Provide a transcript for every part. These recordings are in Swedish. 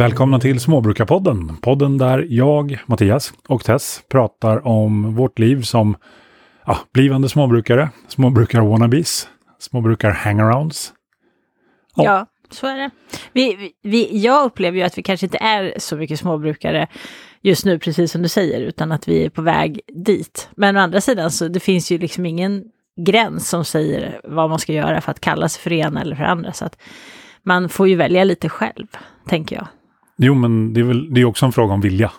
Välkomna till Småbrukarpodden. Podden där jag, Mattias och Tess pratar om vårt liv som ja, blivande småbrukare, småbrukar-wannabes, småbrukar-hangarounds. Ja. ja, så är det. Vi, vi, jag upplever ju att vi kanske inte är så mycket småbrukare just nu, precis som du säger, utan att vi är på väg dit. Men å andra sidan så det finns ju liksom ingen gräns som säger vad man ska göra för att kalla sig för det ena eller för andra. Så att man får ju välja lite själv, tänker jag. Jo, men det är väl det är också en fråga om vilja.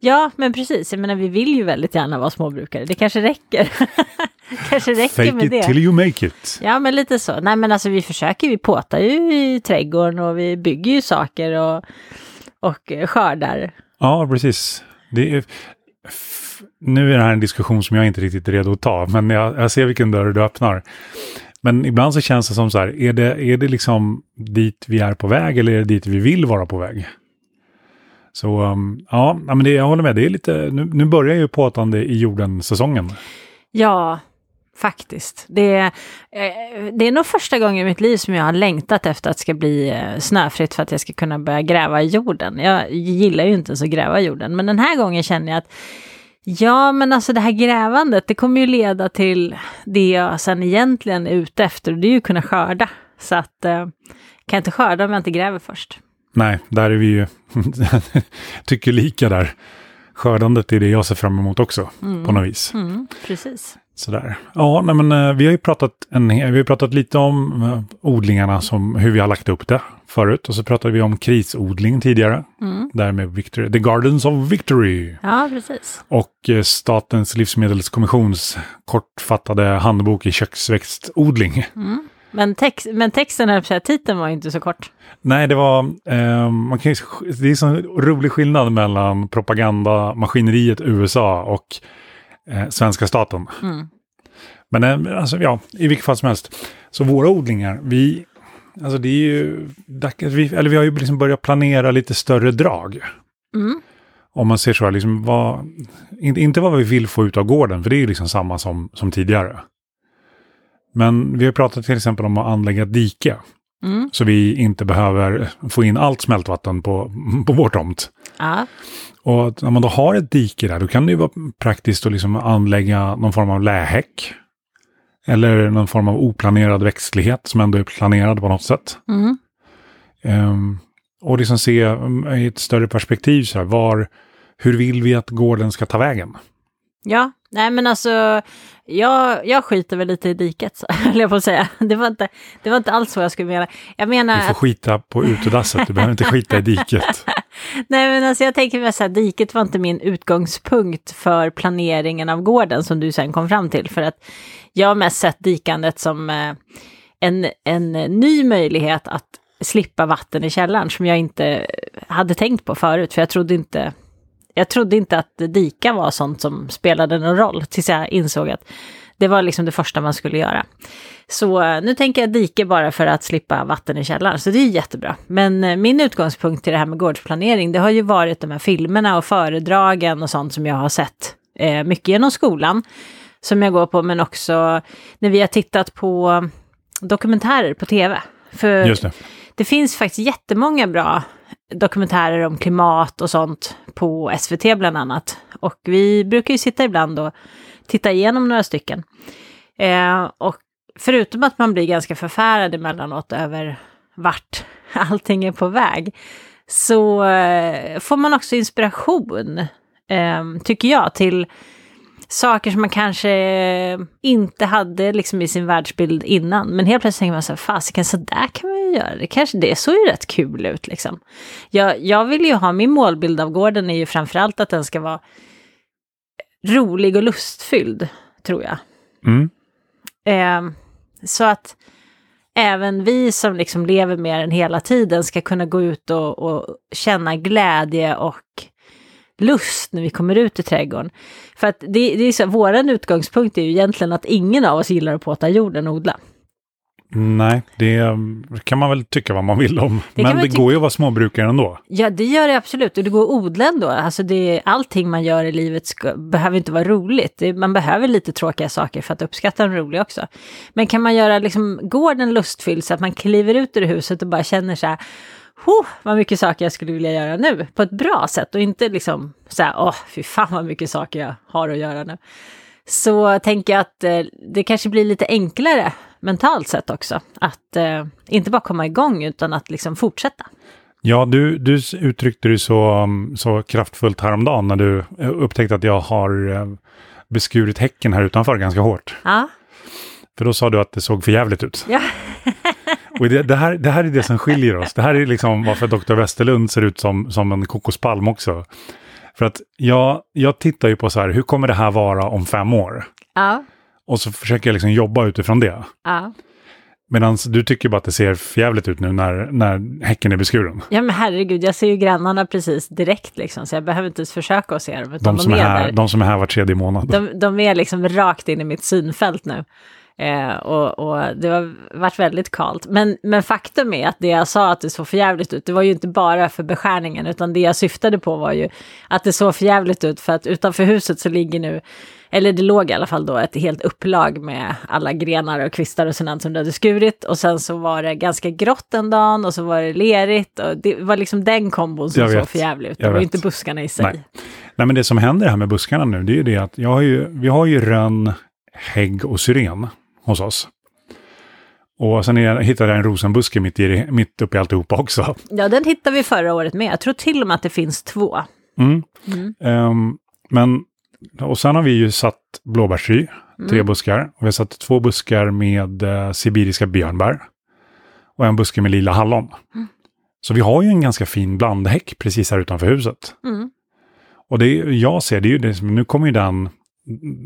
Ja, men precis. Jag menar, vi vill ju väldigt gärna vara småbrukare. Det kanske räcker. kanske räcker Fake med it det. till you make it. Ja, men lite så. Nej, men alltså vi försöker, vi påtar ju i trädgården och vi bygger ju saker och, och skördar. Ja, precis. Det är, nu är det här en diskussion som jag inte riktigt är redo att ta, men jag, jag ser vilken dörr du öppnar. Men ibland så känns det som så här, är det, är det liksom dit vi är på väg eller är det dit vi vill vara på väg? Så um, ja, men det, jag håller med, det är lite, nu, nu börjar ju påtande i jorden-säsongen. Ja, faktiskt. Det, är- eh, det är nog första gången i mitt liv som jag har längtat efter att det ska bli eh, snöfritt för att jag ska kunna börja gräva i jorden. Jag gillar ju inte ens att gräva i jorden, men den här gången känner jag att Ja, men alltså det här grävandet, det kommer ju leda till det jag sen egentligen är ute efter och det är ju att kunna skörda. Så att eh, kan jag inte skörda om jag inte gräver först. Nej, där är vi ju, tycker lika där. Skördandet är det jag ser fram emot också, på något vis. Mm, precis. Sådär. Ja, nej, men eh, vi har ju pratat, en, vi har pratat lite om eh, odlingarna, som, hur vi har lagt upp det förut. Och så pratade vi om krisodling tidigare. Där med Victory, The Gardens of Victory. Ja, precis. Och eh, Statens livsmedelskommissions kortfattade handbok i köksväxtodling. Men, tex men texten, säga, titeln var ju inte så kort. Nej, det var, eh, man kan ju, det är en rolig skillnad mellan propagandamaskineriet USA och eh, svenska staten. Men eh, alltså, ja, i vilket fall som helst. Så våra odlingar, vi, alltså det är ju, vi, eller vi har ju liksom börjat planera lite större drag. Om man ser så här, liksom vad, inte, inte vad vi vill få ut av gården, för det är ju liksom samma som, som tidigare. Men vi har pratat till exempel om att anlägga dike. Så vi inte behöver få in allt smältvatten på, på vår tomt. Ja, Och när man då har ett dike där, då kan det ju vara praktiskt att liksom anlägga någon form av lähäck. Eller någon form av oplanerad växtlighet som ändå är planerad på något sätt. Ehm, och liksom se um, i ett större perspektiv, så här, var, hur vill vi att gården ska ta vägen? ja. Nej men alltså, jag, jag skiter väl lite i diket, så, höll jag på att säga. Det var, inte, det var inte alls så jag skulle mena. Jag menar Du får att, skita på utedasset, du behöver inte skita i diket. nej men alltså jag tänker mig så här, diket var inte min utgångspunkt för planeringen av gården som du sen kom fram till. För att jag har mest sett dikandet som eh, en, en ny möjlighet att slippa vatten i källaren som jag inte hade tänkt på förut. För jag trodde inte, jag trodde inte att dika var sånt som spelade någon roll tills jag insåg att det var liksom det första man skulle göra. Så eh, nu tänker jag dike bara för att slippa vatten i källaren, så det är jättebra. Men eh, min utgångspunkt till det här med gårdsplanering, det har ju varit de här filmerna och föredragen och sånt som jag har sett eh, mycket genom skolan, som jag går på, men också när vi har tittat på eh, dokumentärer på tv. För Just det. det finns faktiskt jättemånga bra dokumentärer om klimat och sånt på SVT bland annat. Och vi brukar ju sitta ibland och titta igenom några stycken. Eh, och förutom att man blir ganska förfärad emellanåt över vart allting är på väg, så eh, får man också inspiration, eh, tycker jag, till saker som man kanske inte hade liksom i sin världsbild innan. Men helt plötsligt tänker man så här, fasiken så där kan man ju göra. Det kanske det såg ju rätt kul ut liksom. Jag, jag vill ju ha, min målbild av gården är ju framförallt att den ska vara rolig och lustfylld, tror jag. Mm. Eh, så att även vi som liksom lever med den hela tiden ska kunna gå ut och, och känna glädje och lust när vi kommer ut i trädgården. För att det, det är så, våran utgångspunkt är ju egentligen att ingen av oss gillar att påta jorden och odla. Nej, det kan man väl tycka vad man vill om. Det Men det går ju att vara småbrukare ändå. Ja, det gör det absolut. Och det går att odla ändå. Alltså det, allting man gör i livet ska, behöver inte vara roligt. Det, man behöver lite tråkiga saker för att uppskatta de roliga också. Men kan man göra liksom gården lustfylld så att man kliver ut ur huset och bara känner så här, oh, vad mycket saker jag skulle vilja göra nu på ett bra sätt och inte liksom så här, åh, oh, fy fan vad mycket saker jag har att göra nu. Så tänker jag att eh, det kanske blir lite enklare mentalt sett också. Att eh, inte bara komma igång utan att liksom fortsätta. Ja, du, du uttryckte det så, så kraftfullt häromdagen när du eh, upptäckte att jag har eh, beskurit häcken här utanför ganska hårt. Ja. För då sa du att det såg för jävligt ut. Ja. Och det, det, här, det här är det som skiljer oss. Det här är liksom varför Dr. Westerlund ser ut som, som en kokospalm också. För att jag, jag tittar ju på så här, hur kommer det här vara om fem år? Ja. Och så försöker jag liksom jobba utifrån det. Ja. Medan du tycker bara att det ser förjävligt ut nu när, när häcken är beskuren. Ja men herregud, jag ser ju grannarna precis direkt liksom, så jag behöver inte ens försöka att se dem. De, som, är här, de som är här var tredje månad. De, de är liksom rakt in i mitt synfält nu. Eh, och, och, det har varit väldigt kallt. Men, men faktum är att det jag sa att det såg förjävligt ut, det var ju inte bara för beskärningen, utan det jag syftade på var ju att det såg förjävligt ut för att utanför huset så ligger nu, eller det låg i alla fall då ett helt upplag med alla grenar och kvistar och sånt som du hade skurit. Och sen så var det ganska grått en dag och så var det lerigt. Och det var liksom den kombon som såg förjävligt ut. Det var inte buskarna i sig. Nej. Nej, men det som händer här med buskarna nu, det är ju det att jag har ju, vi har ju rönn, hägg och syren hos oss. Och sen är, hittade jag en rosenbuske mitt, i, mitt uppe i alltihopa också. Ja, den hittade vi förra året med. Jag tror till och med att det finns två. Mm. Mm. Um, men, och sen har vi ju satt blåbärsry, mm. tre buskar. Och vi har satt två buskar med uh, sibiriska björnbär. Och en buske med lila hallon. Mm. Så vi har ju en ganska fin blandhäck precis här utanför huset. Mm. Och det jag ser, det är ju det, nu kommer ju den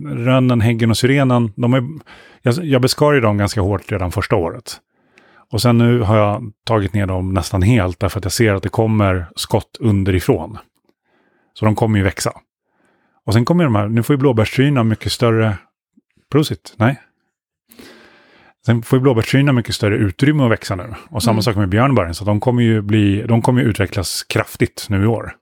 Rönnen, Häggen och Syrenen, de är, jag, jag beskar ju dem ganska hårt redan första året. Och sen nu har jag tagit ner dem nästan helt därför att jag ser att det kommer skott underifrån. Så de kommer ju växa. Och sen kommer de här, nu får ju blåbärstryna mycket större, prosit, nej. Sen får ju blåbärstryna mycket större utrymme att växa nu. Och samma mm. sak med björnbären, så de kommer ju bli, de kommer ju utvecklas kraftigt nu i år.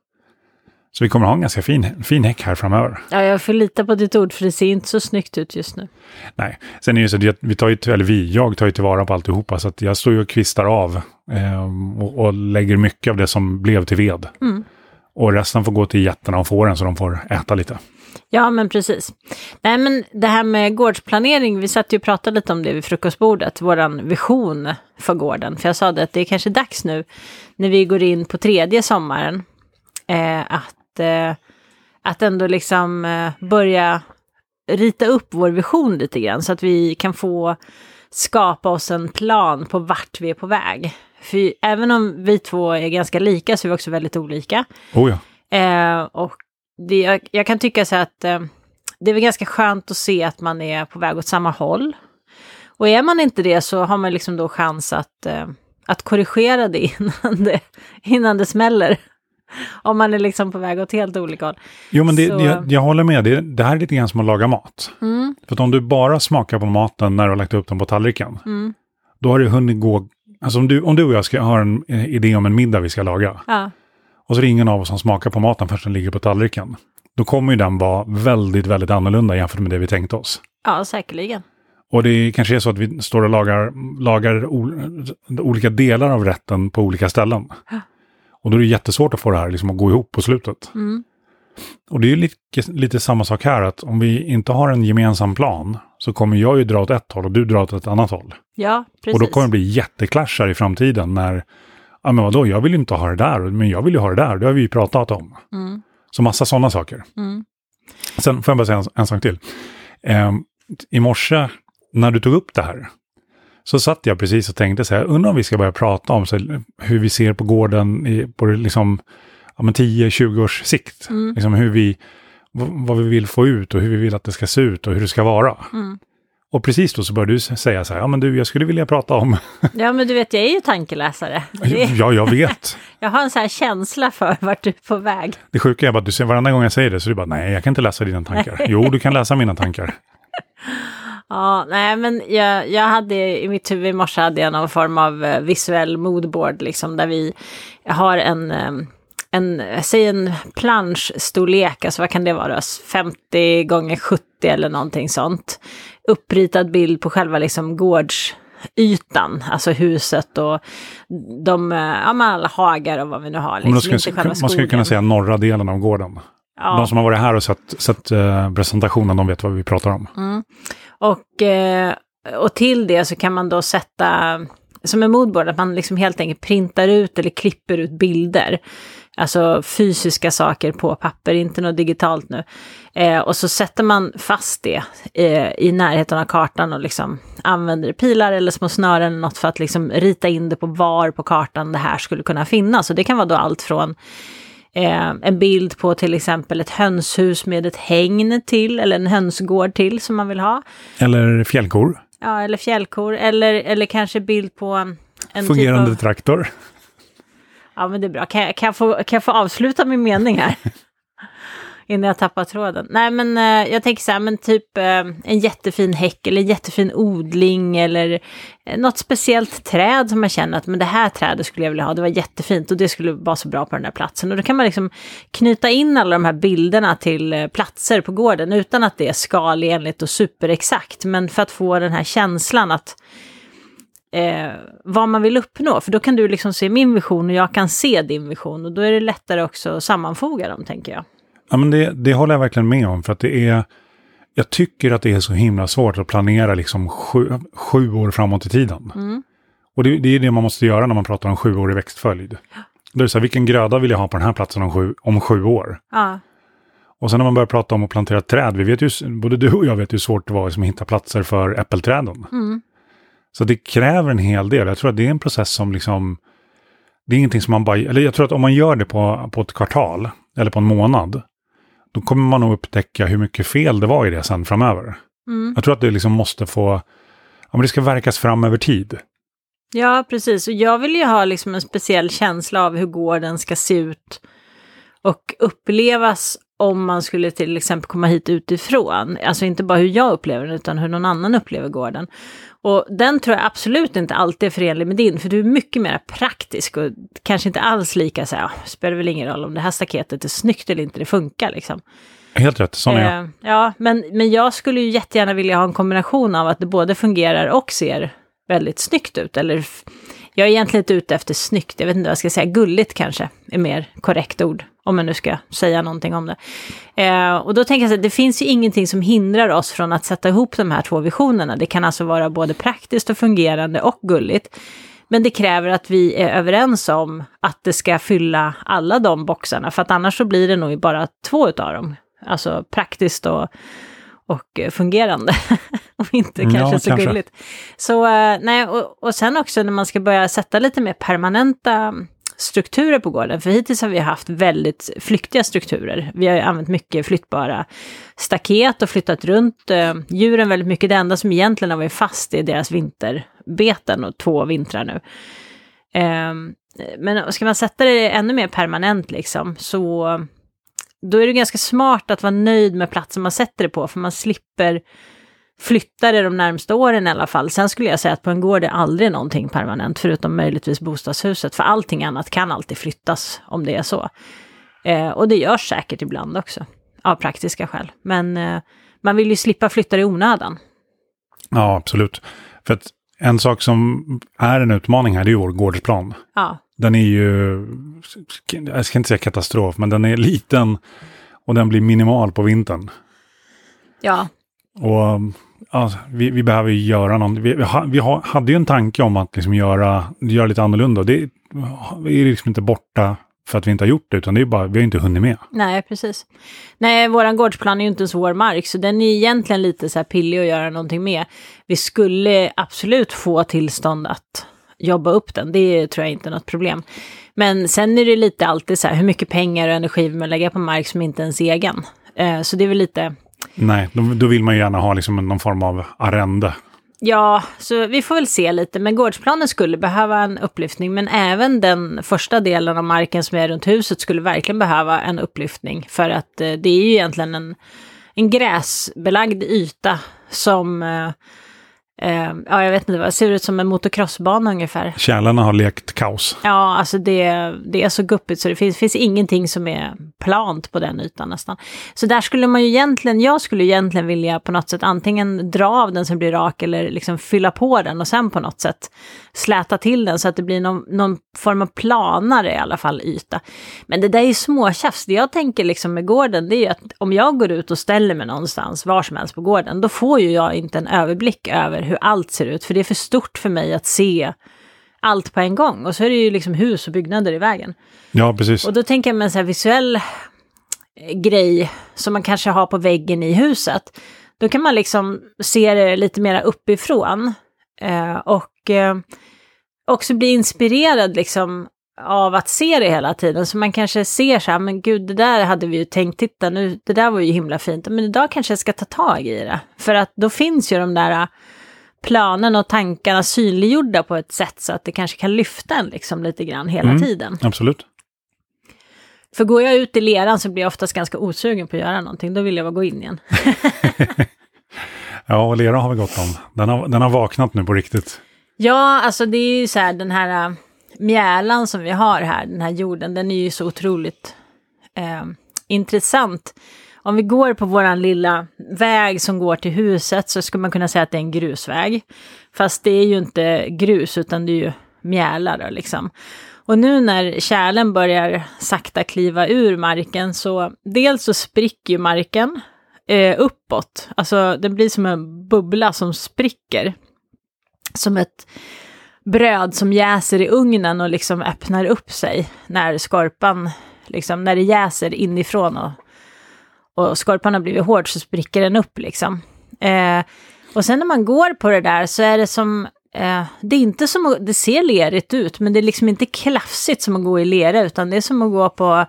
Så vi kommer ha en ganska fin, fin häck här framöver. Ja, jag får lita på ditt ord för det ser inte så snyggt ut just nu. Nej, sen är det så att vi tar ju, eller vi, jag tar ju tillvara på alltihopa så att jag står ju och kvistar av eh, och, och, lägger mycket av det som blev till ved. Mm. Och resten får gå till getterna och fåren så de får äta lite. Ja, men precis. Nej, men det här med gårdsplanering, vi satt ju och pratade lite om det vid frukostbordet, våran vision för gården. För jag sa det att det är kanske dags nu, när vi går in på tredje sommaren, eh, att eh, att ändå liksom eh, börja rita upp vår vision lite grann så att vi kan få skapa oss en plan på vart vi är på väg. För även om vi två är ganska lika så är vi också väldigt olika. Oh ja. Eh, och det, jag, jag, kan tycka så att eh, det är väl ganska skönt att se att man är på väg åt samma håll. Och är man inte det så har man liksom då chans att, eh, att korrigera det innan det, innan det smäller. Om man är liksom på väg åt helt olika håll. Jo, men det, jag, jag, håller med. Det, det här är lite grann som att laga mat. Mm. För att om du bara smakar på maten när du har lagt upp den på tallriken, mm. då har det hunnit gå... Alltså om du, om du och jag ska ha en idé om en middag vi ska laga, ja. och så är det ingen av oss som smakar på maten förrän den ligger på tallriken, då kommer ju den vara väldigt, väldigt annorlunda jämfört med det vi tänkte oss. Ja, säkerligen. Och det kanske är så att vi står och lagar, lagar olika delar av rätten på olika ställen. Och då är det jättesvårt att få det här liksom att gå ihop på slutet. Mm. Och det är lite, lite samma sak här, att om vi inte har en gemensam plan så kommer jag ju dra åt ett håll och du drar åt ett annat håll. Ja, precis. Och då kommer det bli jätteklashar i framtiden när, ja men vadå, jag vill inte ha det där, men jag vill ju ha det där, det har vi ju pratat om. Mm. Så massa sådana saker. Mm. Sen får jag bara säga en, en sak till. Eh, I morse, när du tog upp det här, så satt jag precis och tänkte så här, undrar om vi ska börja prata om så, hur vi ser på gården i, på liksom, ja, 10-20 års sikt. Mm. Liksom hur vi, vad vi vill få ut och hur vi vill att det ska se ut och hur det ska vara. Mm. Och precis då så började du säga så här, ja men du, jag skulle vilja prata om... Ja men du vet, jag är ju tankeläsare. ja, jag vet. jag har en sån här känsla för vart du är på väg. Det sjuka är bara att du ser varenda gång jag säger det så du bara, nej, jag kan inte läsa dina tankar. jo, du kan läsa mina tankar. Ja, nej men jag, jag hade i mitt huvud i morse hade jag någon form av eh, visuell moodboard liksom där vi har en, eh, en säg en planschstorlek, alltså vad kan det vara, 50 gånger 70 eller någonting sånt. Uppritad bild på själva liksom gårds ytan, alltså huset och de, eh, ja, men alla hagar och vad vi nu har. Liksom, då skulle, inte själva man skulle kunna säga norra delen av gården. Ja. De som har varit här och sett, sett eh, presentationen, de vet vad vi pratar om. Och, eh, och till det så kan man då sätta, som en moodboard, att man liksom helt enkelt printar ut eller klipper ut bilder. Alltså fysiska saker på papper, inte något digitalt nu. Eh, och så sätter man fast det eh, i närheten av kartan och liksom använder pilar eller små snören eller något för att liksom rita in det på var på kartan det här skulle kunna finnas. Och det kan vara då allt från eh, en bild på till exempel ett hönshus med ett hägn till, eller en hönsgård till som man vill ha. Eller fjällkor. Ja, eller fjällkor, eller, eller kanske bild på en, en Fungerande typ av... traktor. Ja, men det är bra. Kan jag, kan jag, få, kan jag få avsluta min mening här? Innan jag tappar tråden. Nej, men eh, jag tänker så här, men typ eh, en jättefin häck eller jättefin odling eller eh, något speciellt träd som man känner att men det här trädet skulle jag vilja ha, det var jättefint och det skulle vara så bra på den här platsen. Och då kan man liksom knyta in alla de här bilderna till eh, platser på gården utan att det är skalenligt och superexakt, men för att få den här känslan att eh, vad man vill uppnå. För då kan du liksom se min vision och jag kan se din vision. Och då är det lättare också att sammanfoga dem, tänker jag. Ja, men det, det håller jag verkligen med om. För att det är... Jag tycker att det är så himla svårt att planera liksom sju, sju år framåt i tiden. Och det, det är det man måste göra när man pratar om sjuårig växtföljd. Då är det så här, vilken gröda vill jag ha på den här platsen om sju, om sju år? Ja, Och sen när man börjar prata om att plantera träd, vi vet ju, både du och jag vet hur svårt det var liksom, att hitta platser för äppelträden. Så det kräver en hel del. Jag tror att det är en process som liksom, det är ingenting som man bara, eller jag tror att om man gör det på, på ett kvartal eller på en månad, då kommer man nog upptäcka hur mycket fel det var i det sen framöver. Jag tror att det liksom måste få, ja men det ska verkas fram över tid. ja precis. Och jag vill ju ha liksom en speciell känsla av hur gården ska se ut och upplevas om man skulle till exempel komma hit utifrån. Alltså inte bara hur jag upplever den, utan hur någon annan upplever gården. Och den tror jag absolut inte alltid är förenlig med din, för du är mycket mer praktisk och kanske inte alls lika så här, "Ah, spelar väl ingen roll om det här staketet är snyggt eller inte, det funkar liksom. Helt rätt, sån är jag. Eh, ja, men, men jag skulle ju jättegärna vilja ha en kombination av att det både fungerar och ser väldigt snyggt ut. Eller jag är egentligen inte ute efter snyggt, jag vet inte vad jag ska säga, gulligt kanske är mer korrekt ord. Om jag nu ska säga någonting om det. Eh, och då tänker jag så att det finns ju ingenting som hindrar oss från att sätta ihop de här två visionerna. Det kan alltså vara både praktiskt och fungerande och gulligt. Men det kräver att vi är överens om att det ska fylla alla de boxarna. För att annars så blir det nog bara två utav dem. Alltså praktiskt och, och fungerande. och inte Ja, kanske så kanske. gulligt. Så eh, nej, och, och sen också när man ska börja sätta lite mer permanenta strukturer på gården. För hittills har vi haft väldigt flyktiga strukturer. Vi har ju använt mycket flyttbara staket och flyttat runt eh, djuren väldigt mycket. Det enda som egentligen har varit fast är deras vinterbeten och två vintrar nu. Eh, men ska man sätta det ännu mer permanent liksom, så då är det ganska smart att vara nöjd med platsen man sätter det på, för man slipper flytta det de närmsta åren i alla fall. Sen skulle jag säga att på en gård är aldrig någonting permanent, förutom möjligtvis bostadshuset, för allting annat kan alltid flyttas om det är så. Eh, och det görs säkert ibland också, av praktiska skäl. Men eh, man vill ju slippa flytta det i onödan. Ja, absolut. För att en sak som är en utmaning här, det är ju vår gårdsplan. Ja, Den är ju, jag ska inte säga katastrof, men den är liten och den blir minimal på vintern. ja, Och Alltså, vi, vi behöver ju göra någon, vi, vi, ha, vi ha, hade ju en tanke om att liksom göra, göra lite annorlunda. Det är liksom inte borta för att vi inte har gjort det, utan det är bara, vi har inte hunnit med. Nej, precis. Nej, våran gårdsplan är ju inte så vår mark, så den är egentligen lite så här pillig att göra någonting med. Vi skulle absolut få tillstånd att jobba upp den, det tror jag inte är något problem. Men sen är det lite alltid så här, hur mycket pengar och energi vill man lägga på mark som inte är ens egen? Eh, så det är väl lite, Nej, då, då vill man ju gärna ha liksom någon form av arrende. Ja, så vi får väl se lite. Men gårdsplanen skulle behöva en upplyftning. Men även den första delen av marken som är runt huset skulle verkligen behöva en upplyftning. För att eh, det är ju egentligen en, en gräsbelagd yta som eh, Eh, ja, jag vet inte, det ser ut som en motocrossbana ungefär. Kärlen har lekt kaos. Ja, alltså det, det är så guppigt så det finns, finns ingenting som är plant på den ytan nästan. Så där skulle man ju egentligen, jag skulle egentligen vilja på något sätt antingen dra av den som blir rak eller liksom fylla på den och sen på något sätt släta till den så att det blir någon, någon form av planare i alla fall yta. Men det där är ju småtjafs. Det jag tänker liksom med gården det är ju att om jag går ut och ställer mig någonstans var som helst på gården då får ju jag inte en överblick över hur allt ser ut, för det är för stort för mig att se allt på en gång. Och så är det ju liksom hus och byggnader i vägen. Ja, precis. Och då tänker jag med en så här visuell grej som man kanske har på väggen i huset. Då kan man liksom se det lite mer uppifrån. Eh, och eh, också bli inspirerad liksom av att se det hela tiden. Så man kanske ser så här, men gud, det där hade vi ju tänkt, titta nu, det där var ju himla fint, men idag kanske jag ska ta tag i det. För att då finns ju de där planen och tankarna synliggjorda på ett sätt så att det kanske kan lyfta en liksom lite grann hela mm, tiden. Absolut. För går jag ut i leran så blir jag oftast ganska osugen på att göra någonting, då vill jag bara gå in igen. ja, och lera har vi gått om. Den har, den har vaknat nu på riktigt. Ja, alltså det är ju så här den här äh, mjälan som vi har här, den här jorden, den är ju så otroligt äh, intressant om vi går på våran lilla väg som går till huset så skulle man kunna säga att det är en grusväg. Fast det är ju inte grus utan det är ju mjälar då liksom. Och nu när kärlen börjar sakta kliva ur marken så dels så spricker ju marken eh, uppåt. Alltså det blir som en bubbla som spricker. Som ett bröd som jäser i ugnen och liksom öppnar upp sig när skorpan, liksom när det jäser inifrån och och skorpan har blivit hård så spricker den upp liksom. Eh, och sen när man går på det där så är det som, eh, det är inte som att, det ser lerigt ut, men det är liksom inte klafsigt som att gå i lera, utan det är som att gå på,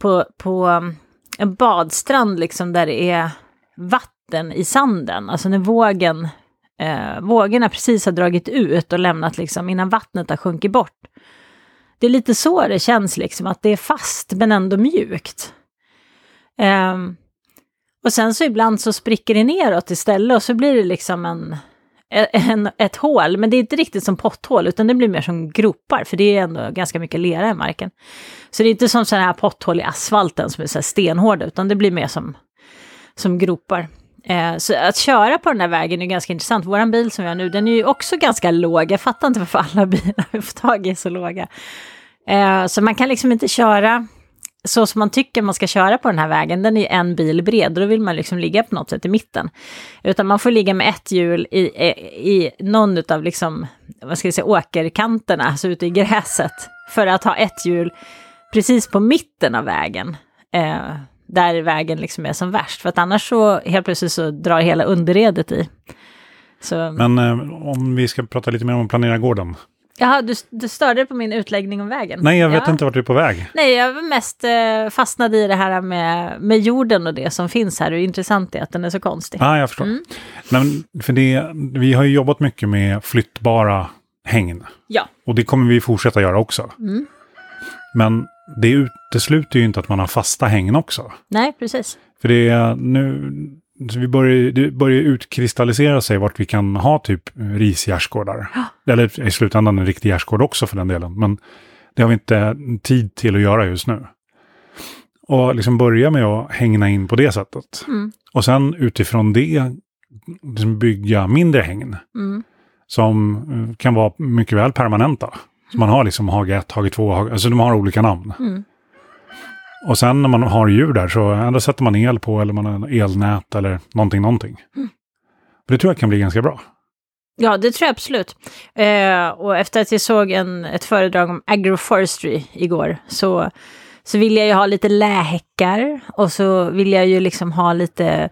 på, på mm, en badstrand liksom där det är vatten i sanden, alltså när vågen, eh, vågorna precis har dragit ut och lämnat liksom innan vattnet har sjunkit bort. Det är lite så det känns liksom, att det är fast men ändå mjukt. Um, och sen så ibland så spricker det neråt istället och så blir det liksom en, e, en, ett hål, men det är inte riktigt som potthål utan det blir mer som gropar för det är ändå ganska mycket lera i marken. Så det är inte som sådana här potthål i asfalten som är så här stenhårda utan det blir mer som, som gropar. Eh, så att köra på den här vägen är ganska intressant. Vår bil som vi har nu, den är ju också ganska låg. Jag fattar inte varför alla bilar vi får tag i är så låga. Eh, så man kan liksom inte köra så som man tycker man ska köra på den här vägen, den är en bil bred, och då vill man liksom ligga på något sätt i mitten. Utan man får ligga med ett hjul i, i, i någon av liksom, vad ska jag säga, åkerkanterna, alltså ute i gräset, för att ha ett hjul precis på mitten av vägen. Eh, där vägen liksom är som värst, för att annars så helt plötsligt så drar hela underredet i. Så... Men eh, om vi ska prata lite mer om att planera gården. Jaha, du, du störde på min utläggning om vägen? Nej, jag vet ja. inte vart du är på väg. Nej, jag var mest eh, fastnade i det här med, med jorden och det som finns här. Hur intressant det är att den är så konstig. Ja, ah, jag förstår. Mm. Men för det, vi har ju jobbat mycket med flyttbara hängn. Ja. Och det kommer vi fortsätta göra också. Mm. Men det utesluter ju inte att man har fasta hängn också. Nej, precis. För det är nu, så vi börjar, det börjar utkristallisera sig vart vi kan ha typ risgärdsgårdar. Ja. Eller i slutändan en riktig gärdsgård också för den delen. Men det har vi inte tid till att göra just nu. Och liksom börja med att hängna in på det sättet. Mm. Och sen utifrån det liksom bygga mindre hängn. Mm. Som eh, kan vara mycket väl permanenta. Så man har liksom hage 1, hage 2, hage, alltså de har olika namn. Mm. Och sen när man har djur där så ändå sätter man el på eller man har elnät eller någonting, någonting. Mm. Det tror jag kan bli ganska bra. Ja, det tror jag absolut. Eh, och efter att jag såg en, ett föredrag om agroforestry igår så, så vill jag ju ha lite lähäckar och så vill jag ju liksom ha lite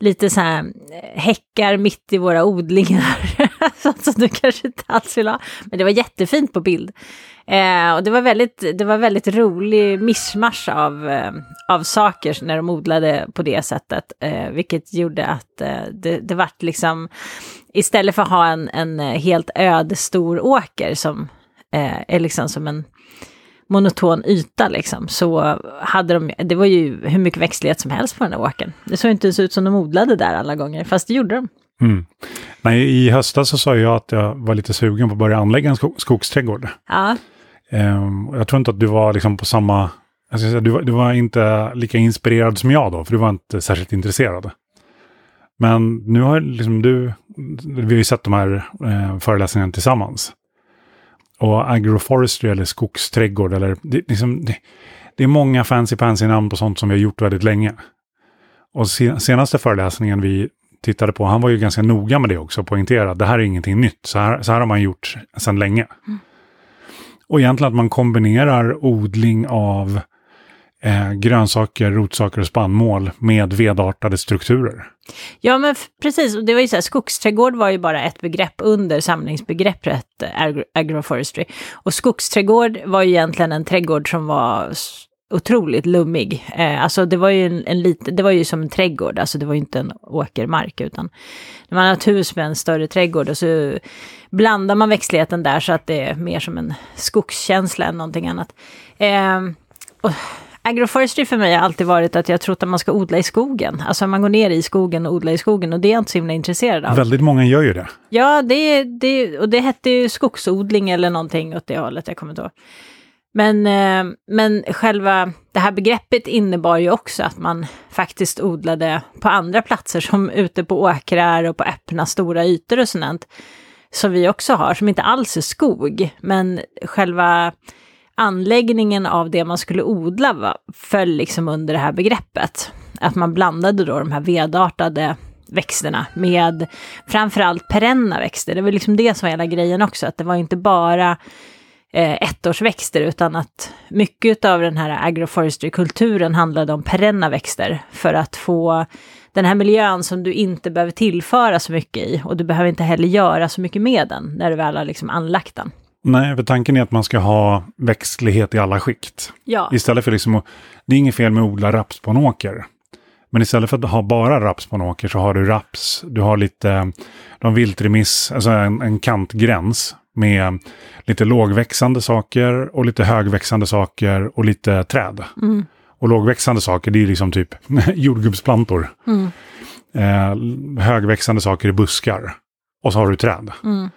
lite så här eh, häckar mitt i våra odlingar. så du kanske inte alls vill ha. Men det var jättefint på bild. Eh, och det var väldigt, det var väldigt rolig mischmasch av, eh, av saker när de odlade på det sättet. Eh, vilket gjorde att eh, det, det vart liksom, istället för att ha en, en helt öd stor åker som eh, är liksom som en monoton yta liksom, så hade de, det var ju hur mycket växtlighet som helst på den där åkern. Det såg inte ens ut som de odlade där alla gånger, fast det gjorde de. Mm. Nej, I höstas så sa jag att jag var lite sugen på att börja anlägga en sko skogsträdgård. Ja. Um, jag tror inte att du var liksom på samma... Jag säga, du, var, du var inte lika inspirerad som jag då, för du var inte särskilt intresserad. Men nu har liksom du... Vi har ju sett de här eh, föreläsningarna tillsammans. Och agroforestry eller skogsträdgård eller... Det, liksom, det, det är många fancy pansy namn på sånt som vi har gjort väldigt länge. Och senaste föreläsningen vi tittade på, han var ju ganska noga med det också, poängterade att det här är ingenting nytt, så här, så här har man gjort sedan länge. Mm. Och egentligen att man kombinerar odling av eh, grönsaker, rotsaker och spannmål med vedartade strukturer. Ja, men precis. och Det var ju så här, skogsträdgård var ju bara ett begrepp under samlingsbegreppet eh, agro agroforestry. Och skogsträdgård var ju egentligen en trädgård som var otroligt lummig. Eh, alltså det var ju en, en lite, det var ju som en trädgård, alltså det var ju inte en åkermark utan man har ett hus med en större trädgård och så blandar man växtligheten där så att det är mer som en skogskänsla än någonting annat. Eh, och agroforestry för mig har alltid varit att jag trott att man ska odla i skogen. Alltså man går ner i skogen och odlar i skogen och det är jag inte så himla intresserad av. Väldigt många gör ju det. Ja, det, det, och det hette ju skogsodling eller någonting åt det hållet, jag kommer inte ihåg. Men, eh, men själva det här begreppet innebar ju också att man faktiskt odlade på andra platser som ute på åkrar och på öppna stora ytor och sånt. Som vi också har, som inte alls är skog. Men själva anläggningen av det man skulle odla var, föll liksom under det här begreppet. Att man blandade då de här vedartade växterna med framförallt perenna växter. Det var liksom det som var hela grejen också, att det var inte bara eh, ettårsväxter utan att mycket av den här agroforestry-kulturen handlade om perenna växter för att få den här miljön som du inte behöver tillföra så mycket i och du behöver inte heller göra så mycket med den när du väl har liksom anlagt den. Nej, för tanken är att man ska ha växtlighet i alla skikt. Ja. Istället för liksom, det är inget fel med att odla raps på en åker. Men istället för att ha bara raps på en åker så har du raps, du har lite, de viltremiss, alltså en, en kantgräns med lite lågväxande saker och lite högväxande saker och lite träd. Mm. Och lågväxande saker, det är liksom typ jordgubbsplantor. Mm. Eh, högväxande saker är buskar. Och så har du träd. Mm.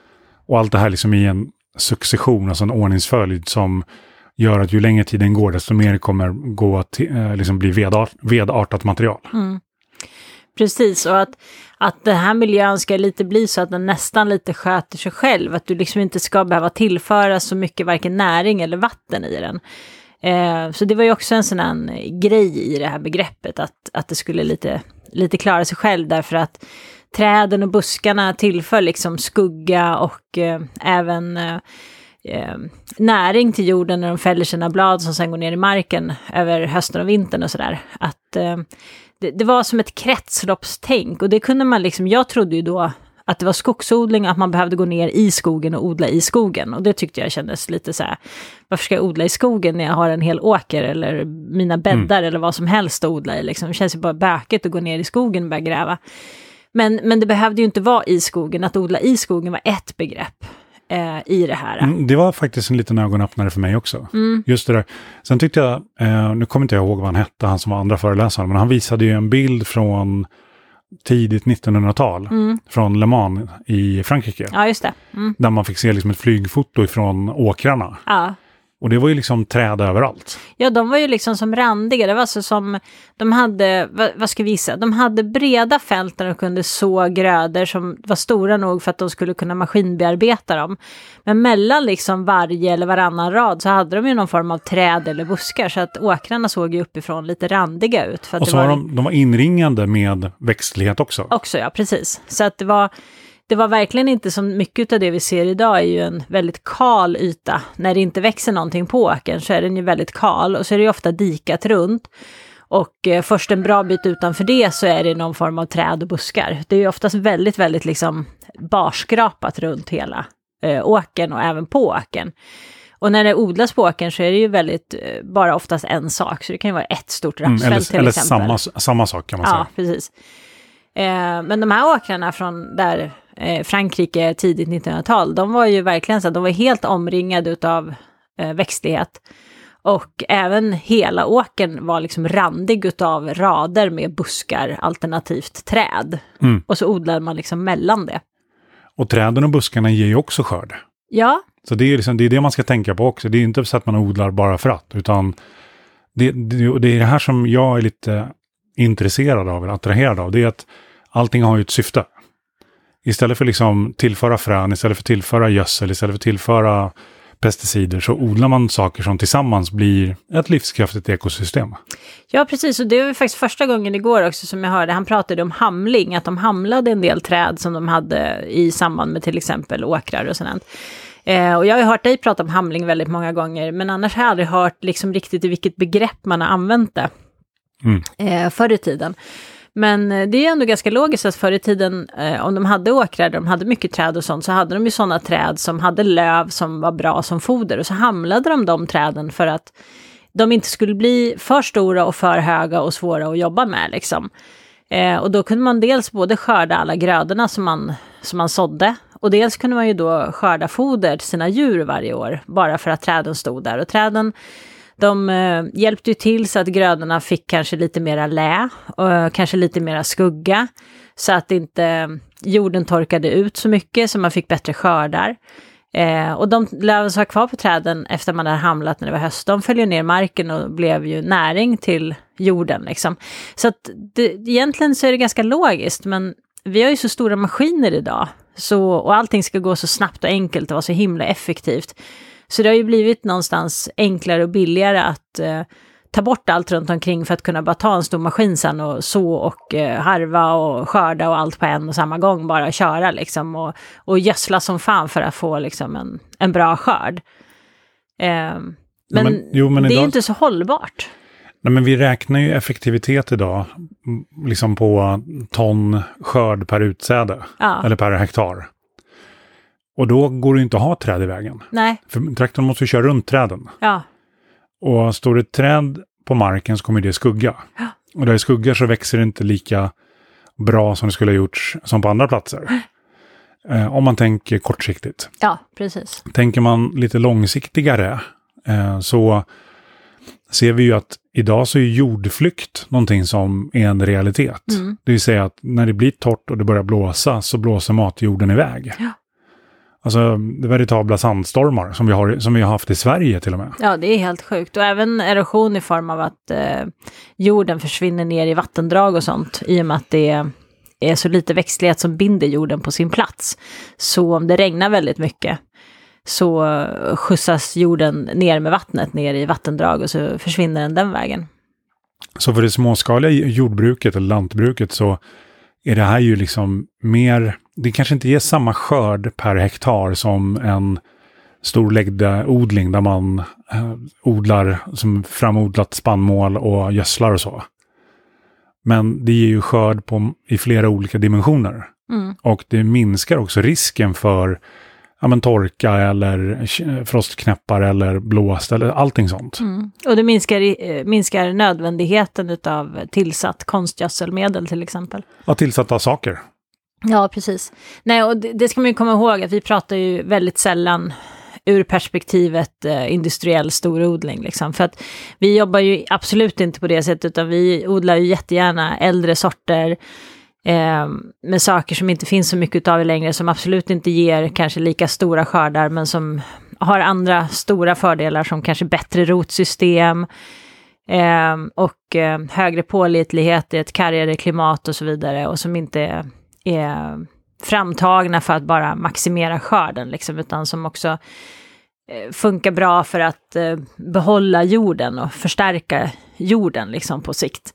Och allt det här liksom i en succession, alltså en ordningsföljd som gör att ju längre tiden går, desto mer kommer gå att eh, liksom bli vedart, vedartat material. Mm. Precis, och att, att den här miljön ska lite bli så att den nästan lite sköter sig själv. Att du liksom inte ska behöva tillföra så mycket varken näring eller vatten i den. Eh, så det var ju också en sån här grej i det här begreppet, att, att det skulle lite, lite klara sig själv därför att träden och buskarna tillför liksom skugga och eh, även eh, eh, näring till jorden när de fäller sina blad som sen går ner i marken över hösten och vintern och sådär. Att eh, det, det, var som ett kretsloppstänk och det kunde man liksom, jag trodde ju då att det var skogsodling, att man behövde gå ner i skogen och odla i skogen. Och det tyckte jag kändes lite så här, varför ska jag odla i skogen när jag har en hel åker eller mina bäddar mm. eller vad som helst att odla i liksom. Det känns ju bara bökigt att gå ner i skogen och börja gräva. Men, men det behövde ju inte vara i skogen, att odla i skogen var ett begrepp eh, i det här. Mm, det var faktiskt en liten ögonöppnare för mig också. Mm. Just det där. Sen tyckte jag, eh, nu kommer inte jag ihåg vad han hette, han som var andra föreläsaren, men han visade ju en bild från tidigt 1900-tal mm. från Le Mans i Frankrike. Ja, just det. Mm. Där man fick se liksom ett flygfoto ifrån åkrarna. Ja. Och det var ju liksom träd överallt. Ja, de var ju liksom som randiga. Det var alltså som, de hade, vad, vad ska vi gissa, de hade breda fält där de kunde så grödor som var stora nog för att de skulle kunna maskinbearbeta dem. Men mellan liksom varje eller varannan rad så hade de ju någon form av träd eller buskar så att åkrarna såg ju uppifrån lite randiga ut. För och så var, de, de var inringande med växtlighet också. Också ja, precis. Så att det var det var verkligen inte som mycket av det vi ser idag är ju en väldigt kal yta. När det inte växer någonting på åkern så är den ju väldigt kal och så är det ju ofta dikat runt. Och eh, först en bra bit utanför det så är det någon form av träd och buskar. Det är ju oftast väldigt, väldigt liksom barskrapat runt hela eh, åkern och även på åkern. Och när det odlas på åkern så är det ju väldigt, eh, bara oftast en sak. Så det kan ju vara ett stort rapsfält mm, eller, till eller exempel. Eller samma, samma sak kan man ja, säga. Ja, precis. Eh, men de här åkrarna från där eh, Frankrike tidigt 1900-tal, de var ju verkligen så att de var helt omringade av eh, växtlighet. Och även hela åkern var liksom randig utav rader med buskar alternativt träd. Mm. Och så odlade man liksom mellan det. Och träden och buskarna ger ju också skörd. Ja, Så det är, liksom, det är det man ska tänka på också. Det är inte så att man odlar bara för att, utan det, det, det är det här som jag är lite intresserad av, eller attraherad av. Det är att allting har ju ett syfte. Istället för liksom tillföra frön, istället för tillföra gödsel, istället för tillföra pesticider så odlar man saker som tillsammans blir ett livskraftigt ekosystem. Ja, precis. Och det var faktiskt första gången igår också som jag hörde, han pratade om hamling, att de hamlade en del träd som de hade i samband med till exempel åkrar och sådant. Eh, och jag har ju hört dig prata om hamling väldigt många gånger, men annars har jag aldrig hört liksom riktigt i vilket begrepp man har använt det Mm. eh, förr i tiden. Men eh, det är ändå ganska logiskt att förr i tiden, eh, om de hade åkrar där de hade mycket träd och sånt, så hade de ju sådana träd som hade löv som var bra som foder. Och så hamlade de de träden för att de inte skulle bli för stora och för höga och svåra att jobba med. Liksom. Eh, och då kunde man dels både skörda alla grödorna som man, som man sådde, och dels kunde man ju då skörda foder till sina djur varje år, bara för att träden stod där. Och träden de eh, hjälpte ju till så att grödorna fick kanske lite mera lä och kanske lite mera skugga. Så att inte jorden torkade ut så mycket så man fick bättre skördar. Eh, och de löven som var kvar på träden efter man hade hamlat när det var höst, de följde ner marken och blev ju näring till jorden. Liksom. Så att det, egentligen så är det ganska logiskt, men vi har ju så stora maskiner idag. Så, och allting ska gå så snabbt och enkelt och vara så himla effektivt. Så det har ju blivit någonstans enklare och billigare att eh, ta bort allt runt omkring för att kunna bara ta en stor maskin sen och så och eh, harva och skörda och allt på en och samma gång, bara köra liksom och, och gödsla som fan för att få liksom en, en bra skörd. Eh, men, men- jo, men det är idag- ju inte så hållbart. Nej, men vi räknar ju effektivitet idag liksom på ton skörd per utsäde, Ja. eller per hektar. Och då går det inte att ha träd i vägen. Nej, För traktorn måste ju köra runt träden. ja, Och står det ett träd på marken så kommer det skugga. Ja. Och där det skuggar så växer det inte lika bra som det skulle ha gjorts som på andra platser. Eh, om man tänker kortsiktigt. ja, precis. Tänker man lite långsiktigare eh, så ser vi ju att idag så är jordflykt någonting som är en realitet. Mm. Det vill säga att när det blir torrt och det börjar blåsa så blåser matjorden iväg. Ja. Alltså veritabla sandstormar som vi, har, som vi har haft i Sverige till och med. Ja, det är helt sjukt. Och även erosion i form av att eh, jorden försvinner ner i vattendrag och sånt, i och med att det är så lite växtlighet som binder jorden på sin plats. Så om det regnar väldigt mycket så skjutsas jorden ner med vattnet ner i vattendrag och så försvinner den den vägen. Så för det småskaliga jordbruket eller lantbruket så är det här ju liksom mer, det kanske inte ger samma skörd per hektar som en stor läggdeodling där man eh, odlar som framodlat spannmål och gödslar och så. Men det ger ju skörd på, i flera olika dimensioner. Mm. Och det minskar också risken för ja, men torka eller k- frostknäppar eller blåst eller allting sånt. Mm. Och det minskar, eh, minskar nödvändigheten av tillsatt konstgödselmedel till exempel. Ja, tillsatta saker. Ja, precis. Nej, och det, det ska man ju komma ihåg att vi pratar ju väldigt sällan ur perspektivet eh, industriell storodling. Liksom. För att vi jobbar ju absolut inte på det sättet, utan vi odlar ju jättegärna äldre sorter eh, med saker som inte finns så mycket av längre, som absolut inte ger kanske lika stora skördar, men som har andra stora fördelar som kanske bättre rotsystem eh, och eh, högre pålitlighet i ett kargare klimat och så vidare, och som inte är, är framtagna för att bara maximera skörden, liksom, utan som också eh, funkar bra för att eh, behålla jorden och förstärka jorden liksom, på sikt.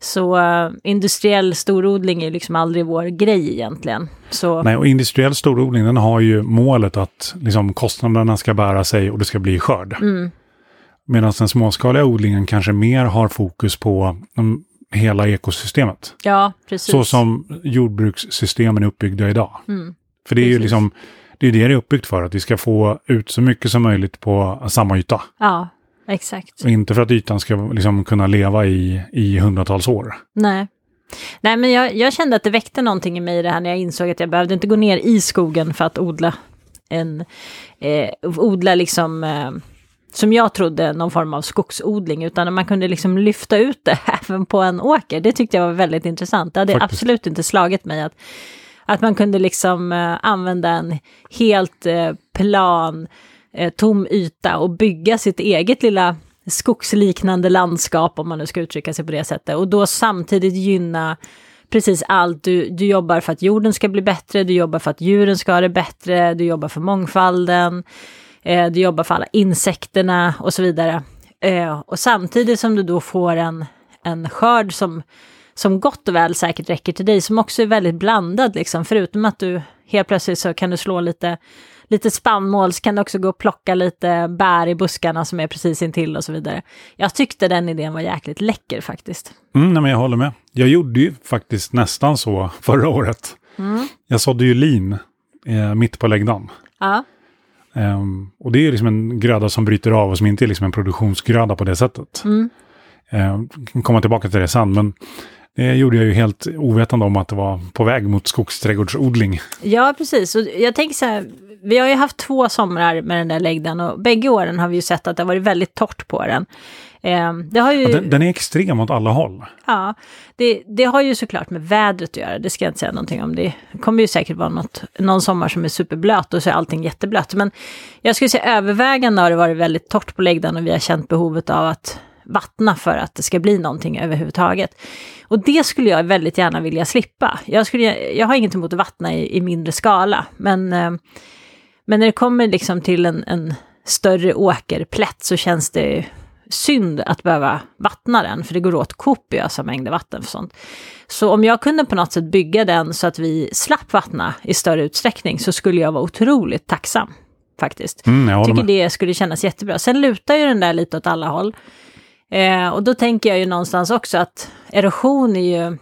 Så eh, industriell storodling är liksom aldrig vår grej egentligen. Så, Nej, och industriell storodling den har ju målet att liksom, kostnaderna ska bära sig och det ska bli skörd. mm, Medan den småskaliga odlingen kanske mer har fokus på hela ekosystemet. ja, precis. Så som jordbrukssystemen är uppbyggda idag. Mm, För det är ju Precis. liksom, det är det det är uppbyggt för, att vi ska få ut så mycket som möjligt på samma yta. ja, exakt. Och inte för att ytan ska liksom kunna leva i, i hundratals år. Nej. Nej, men jag, jag kände att det väckte någonting i mig det här när jag insåg att jag behövde inte gå ner i skogen för att odla en, eh, odla liksom eh, som jag trodde någon form av skogsodling, utan man kunde liksom lyfta ut det även på en åker. Det tyckte jag var väldigt intressant. Det hade Faktiskt. absolut inte slagit mig att, att man kunde liksom eh, använda en helt eh, plan, eh, tom yta och bygga sitt eget lilla skogsliknande landskap, om man nu ska uttrycka sig på det sättet, och då samtidigt gynna precis allt. Du, du jobbar för att jorden ska bli bättre, du jobbar för att djuren ska ha det bättre, du jobbar för mångfalden, eh, du jobbar för alla insekterna och så vidare. Eh, och samtidigt som du då får en, en skörd som, som gott och väl säkert räcker till dig, som också är väldigt blandad, liksom. förutom att du helt plötsligt så kan du slå lite lite spannmål så kan du också gå och plocka lite bär i buskarna som är precis intill och så vidare. Jag tyckte den idén var jäkligt läcker faktiskt. Mm, nej, men jag håller med. Jag gjorde ju faktiskt nästan så förra året. Mm. Jag sådde ju lin eh, mitt på läggdagen. Ja. Um, och det är liksom en gröda som bryter av och som inte är liksom en produktionsgröda på det sättet. Mm. Um, komma tillbaka till det sen, men det gjorde jag ju helt ovetande om att det var på väg mot skogsträdgårdsodling. Ja, precis. Och jag tänker så här, vi har ju haft två somrar med den där läggdan och bägge åren har vi ju sett att det har varit väldigt torrt på den. Eh, det har ju... Den, den, är extrem åt alla håll. Ja, det, det, har ju såklart med vädret att göra, det ska jag inte säga någonting om. Det kommer ju säkert vara något, någon sommar som är superblöt och så är allting jätteblött. Men jag skulle säga övervägande har det varit väldigt torrt på läggdan och vi har känt behovet av att vattna för att det ska bli någonting överhuvudtaget. Och det skulle jag väldigt gärna vilja slippa. Jag, skulle, jag har inget emot att vattna i, i mindre skala, men eh, men när det kommer liksom till en, en större åkerplätt så känns det synd att behöva vattna den, för det går åt kopiösa mängder vatten för sånt. Så om jag kunde på något sätt bygga den så att vi slapp vattna i större utsträckning så skulle jag vara otroligt tacksam. Faktiskt. Mm, jag tycker det skulle kännas jättebra. Sen lutar ju den där lite åt alla håll. Eh, och då tänker jag ju någonstans också att erosion är ju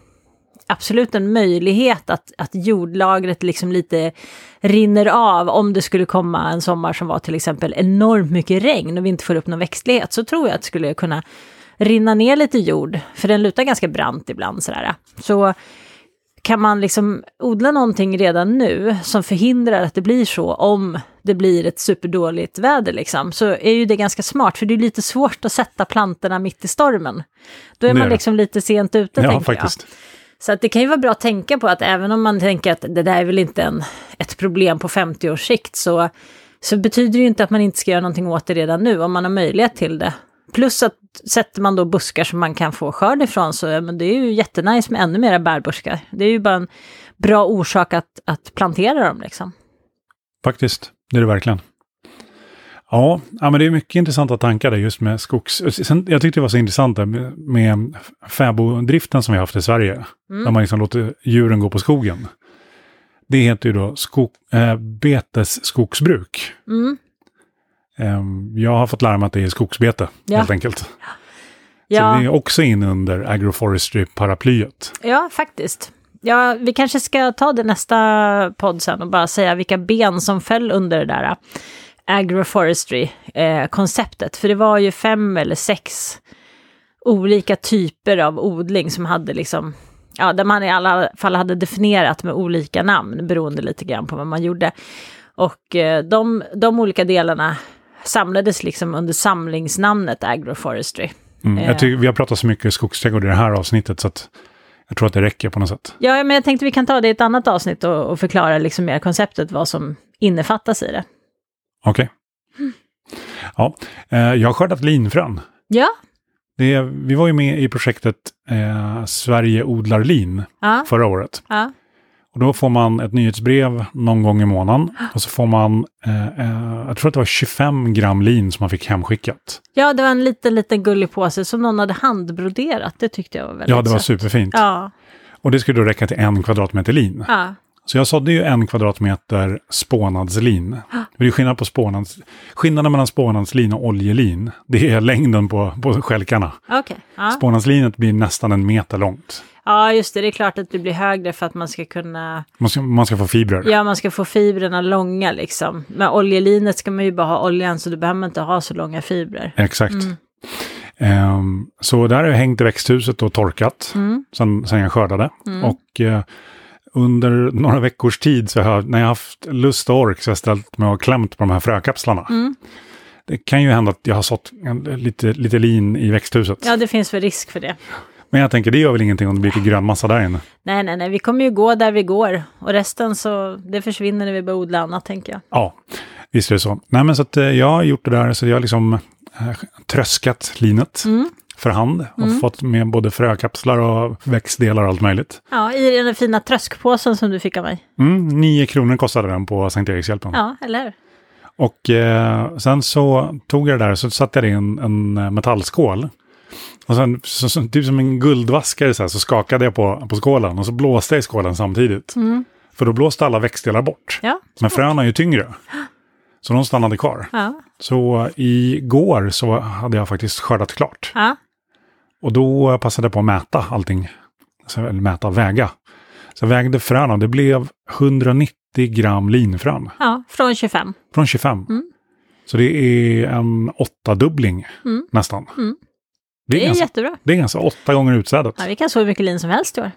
absolut en möjlighet att, att jordlagret liksom lite rinner av om det skulle komma en sommar som var till exempel enormt mycket regn och vi inte får upp någon växtlighet så tror jag att det skulle kunna rinna ner lite jord, för den lutar ganska brant ibland sådär. Så kan man liksom odla någonting redan nu som förhindrar att det blir så om det blir ett superdåligt väder liksom, så är ju det ganska smart, för det är lite svårt att sätta plantorna mitt i stormen. Då är man liksom lite sent ute, ja, tänker faktiskt. jag. Så att det kan ju vara bra att tänka på att även om man tänker att det där är väl inte en, ett problem på 50 års sikt så, så betyder det ju inte att man inte ska göra någonting åt det redan nu om man har möjlighet till det. Plus att sätter man då buskar som man kan få skörd ifrån så men det är ju jättenice med ännu mera bärbuskar. Det är ju bara en bra orsak att, att plantera dem liksom. Faktiskt, det är det verkligen. Ja, ja, men det är mycket intressanta tankar där just med skogs... Sen, jag tyckte det var så intressant där med, med fäboddriften som vi har haft i Sverige. Mm. Där man liksom låter djuren gå på skogen. Det heter ju då skog, äh, betesskogsbruk. Mm. Ähm, jag har fått lära mig att det är skogsbete, ja. helt enkelt. Ja. Så det är också in under agroforestry-paraplyet. Ja, faktiskt. Ja, vi kanske ska ta det nästa podd sen och bara säga vilka ben som föll under det där agroforestry-konceptet. Eh, för det var ju fem eller sex olika typer av odling som hade liksom, ja, där man i alla fall hade definierat med olika namn, beroende lite grann på vad man gjorde. Och eh, de, de olika delarna samlades liksom under samlingsnamnet agroforestry. Mm, jag tycker, vi har pratat så mycket skogsträdgård i det här avsnittet så att jag tror att det räcker på något sätt. Ja, men jag tänkte vi kan ta det i ett annat avsnitt och, och förklara liksom mer konceptet, vad som innefattas i det. Okej. Okay. Ja, eh, jag har skördat linfrön. Ja. Det, vi var ju med i projektet eh, Sverige odlar lin ja. förra året. Ja. Och då får man ett nyhetsbrev någon gång i månaden. Och så får man, eh, eh, jag tror att det var 25 gram lin som man fick hemskickat. Ja, det var en liten, liten gullig påse som någon hade handbroderat. Det tyckte jag var väldigt Ja, det var sött. superfint. Ja. Och det skulle då räcka till en kvadratmeter lin. Ja. Så jag sådde ju en kvadratmeter spånadslin. Det är skillnad på spånads... Skillnaden mellan spånadslin och oljelin, det är längden på, på skälkarna. Okay. Ja. Spånadslinet blir nästan en meter långt. Ja, just det. Det är klart att det blir högre för att man ska kunna... Man ska, man ska få fibrer. Ja, man ska få fibrerna långa liksom. Med oljelinet ska man ju bara ha oljan, så du behöver inte ha så långa fibrer. Exakt. Mm. Um, så där har jag hängt i växthuset och torkat mm. sen, sen jag skördade. Mm. Och uh, under några veckors tid, så har jag, när jag haft lust och ork, så har jag ställt mig och klämt på de här frökapslarna. Mm. Det kan ju hända att jag har sått en, lite, lite lin i växthuset. Ja, det finns väl risk för det. Men jag tänker, det gör väl ingenting om det blir lite grön massa där inne. Nej, nej, nej, vi kommer ju gå där vi går. Och resten så, det försvinner när vi börjar odla annat, tänker jag. Ja, visst är det så. Nej, men så att eh, jag har gjort det där, så jag har liksom eh, tröskat linet Mm. För hand och fått med både frökapslar och växtdelar och allt möjligt. Ja, i den fina tröskpåsen som du fick av mig. Mm, nio kronor kostade den på Sankt Erikshjälpen. Ja, eller hur? Och eh, sen så tog jag det där och så satte jag det i en, en eh, metallskål. Och sen, så, så, typ som en guldvaskare så, här, så skakade jag på, på skålen och så blåste jag i skålen samtidigt. Mm. För då blåste alla växtdelar bort. Ja, Men fröna är ju tyngre. Så de stannade kvar. ja, Så igår så hade jag faktiskt skördat klart. ja. Och då passade jag på att mäta allting. Så, eller mäta, väga. Så jag vägde fröna. Det blev 190 gram linfrön. ja från 25. Från 25. Mm. Så det är en åttadubbling Mm. nästan. Mm. Det, är Det är ganska, jättebra. det är ganska åtta gånger utsädet. Ja, vi kan så hur mycket lin som helst i år.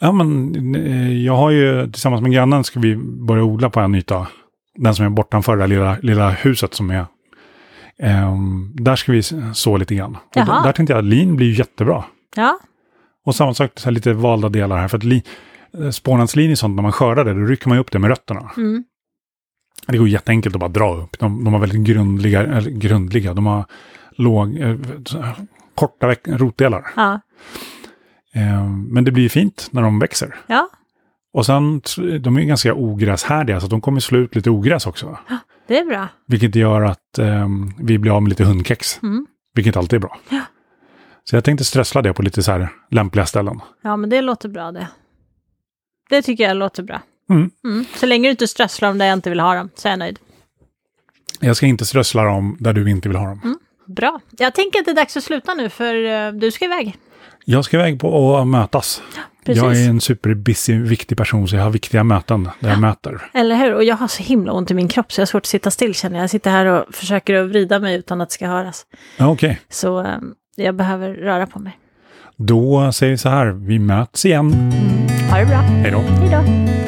Ja, men eh, jag har ju tillsammans med grannen ska vi börja odla på en yta. Den som är bortanför det lilla, lilla huset som är. Ehm, där ska vi så lite grann. Och där tänkte jag att lin blir jättebra. Ja, Och samma sak, så lite valda delar här. För att li, eh, spånadslin är sånt, när man skördar det, då rycker man upp det med rötterna. mm. Det går jätteenkelt att bara dra upp. De, de har väldigt grundliga, eller grundliga, de har låg, eh, korta rotdelar. ja, Eh, men det blir fint när de växer. ja, Och sen, de är ju ganska ogräshärdiga, så de kommer slå ut lite ogräs också. Det är bra. Vilket gör att eh, vi blir av med lite hundkex. Mm. Vilket alltid är bra. Ja. Så jag tänkte strössla det på lite så här lämpliga ställen. Ja, men det låter bra det. Det tycker jag låter bra. Mm. Mm. Så länge du inte strösslar dem där jag inte vill ha dem, så är jag nöjd. Jag ska inte strössla dem där du inte vill ha dem. Mm. Bra. Jag tänker att det är dags att sluta nu, för eh, du ska iväg. Jag ska iväg på att mötas. Precis. Jag är en superbusy, viktig person, så jag har viktiga möten där jag möter. Eller hur? Och jag har så himla ont i min kropp så jag har svårt att sitta still känner jag. Jag sitter här och försöker att vrida mig utan att det ska höras. Ja, Okej, Så eh, jag behöver röra på mig. då säger vi så här, vi möts igen. Ha det bra. Hej då. Hej då.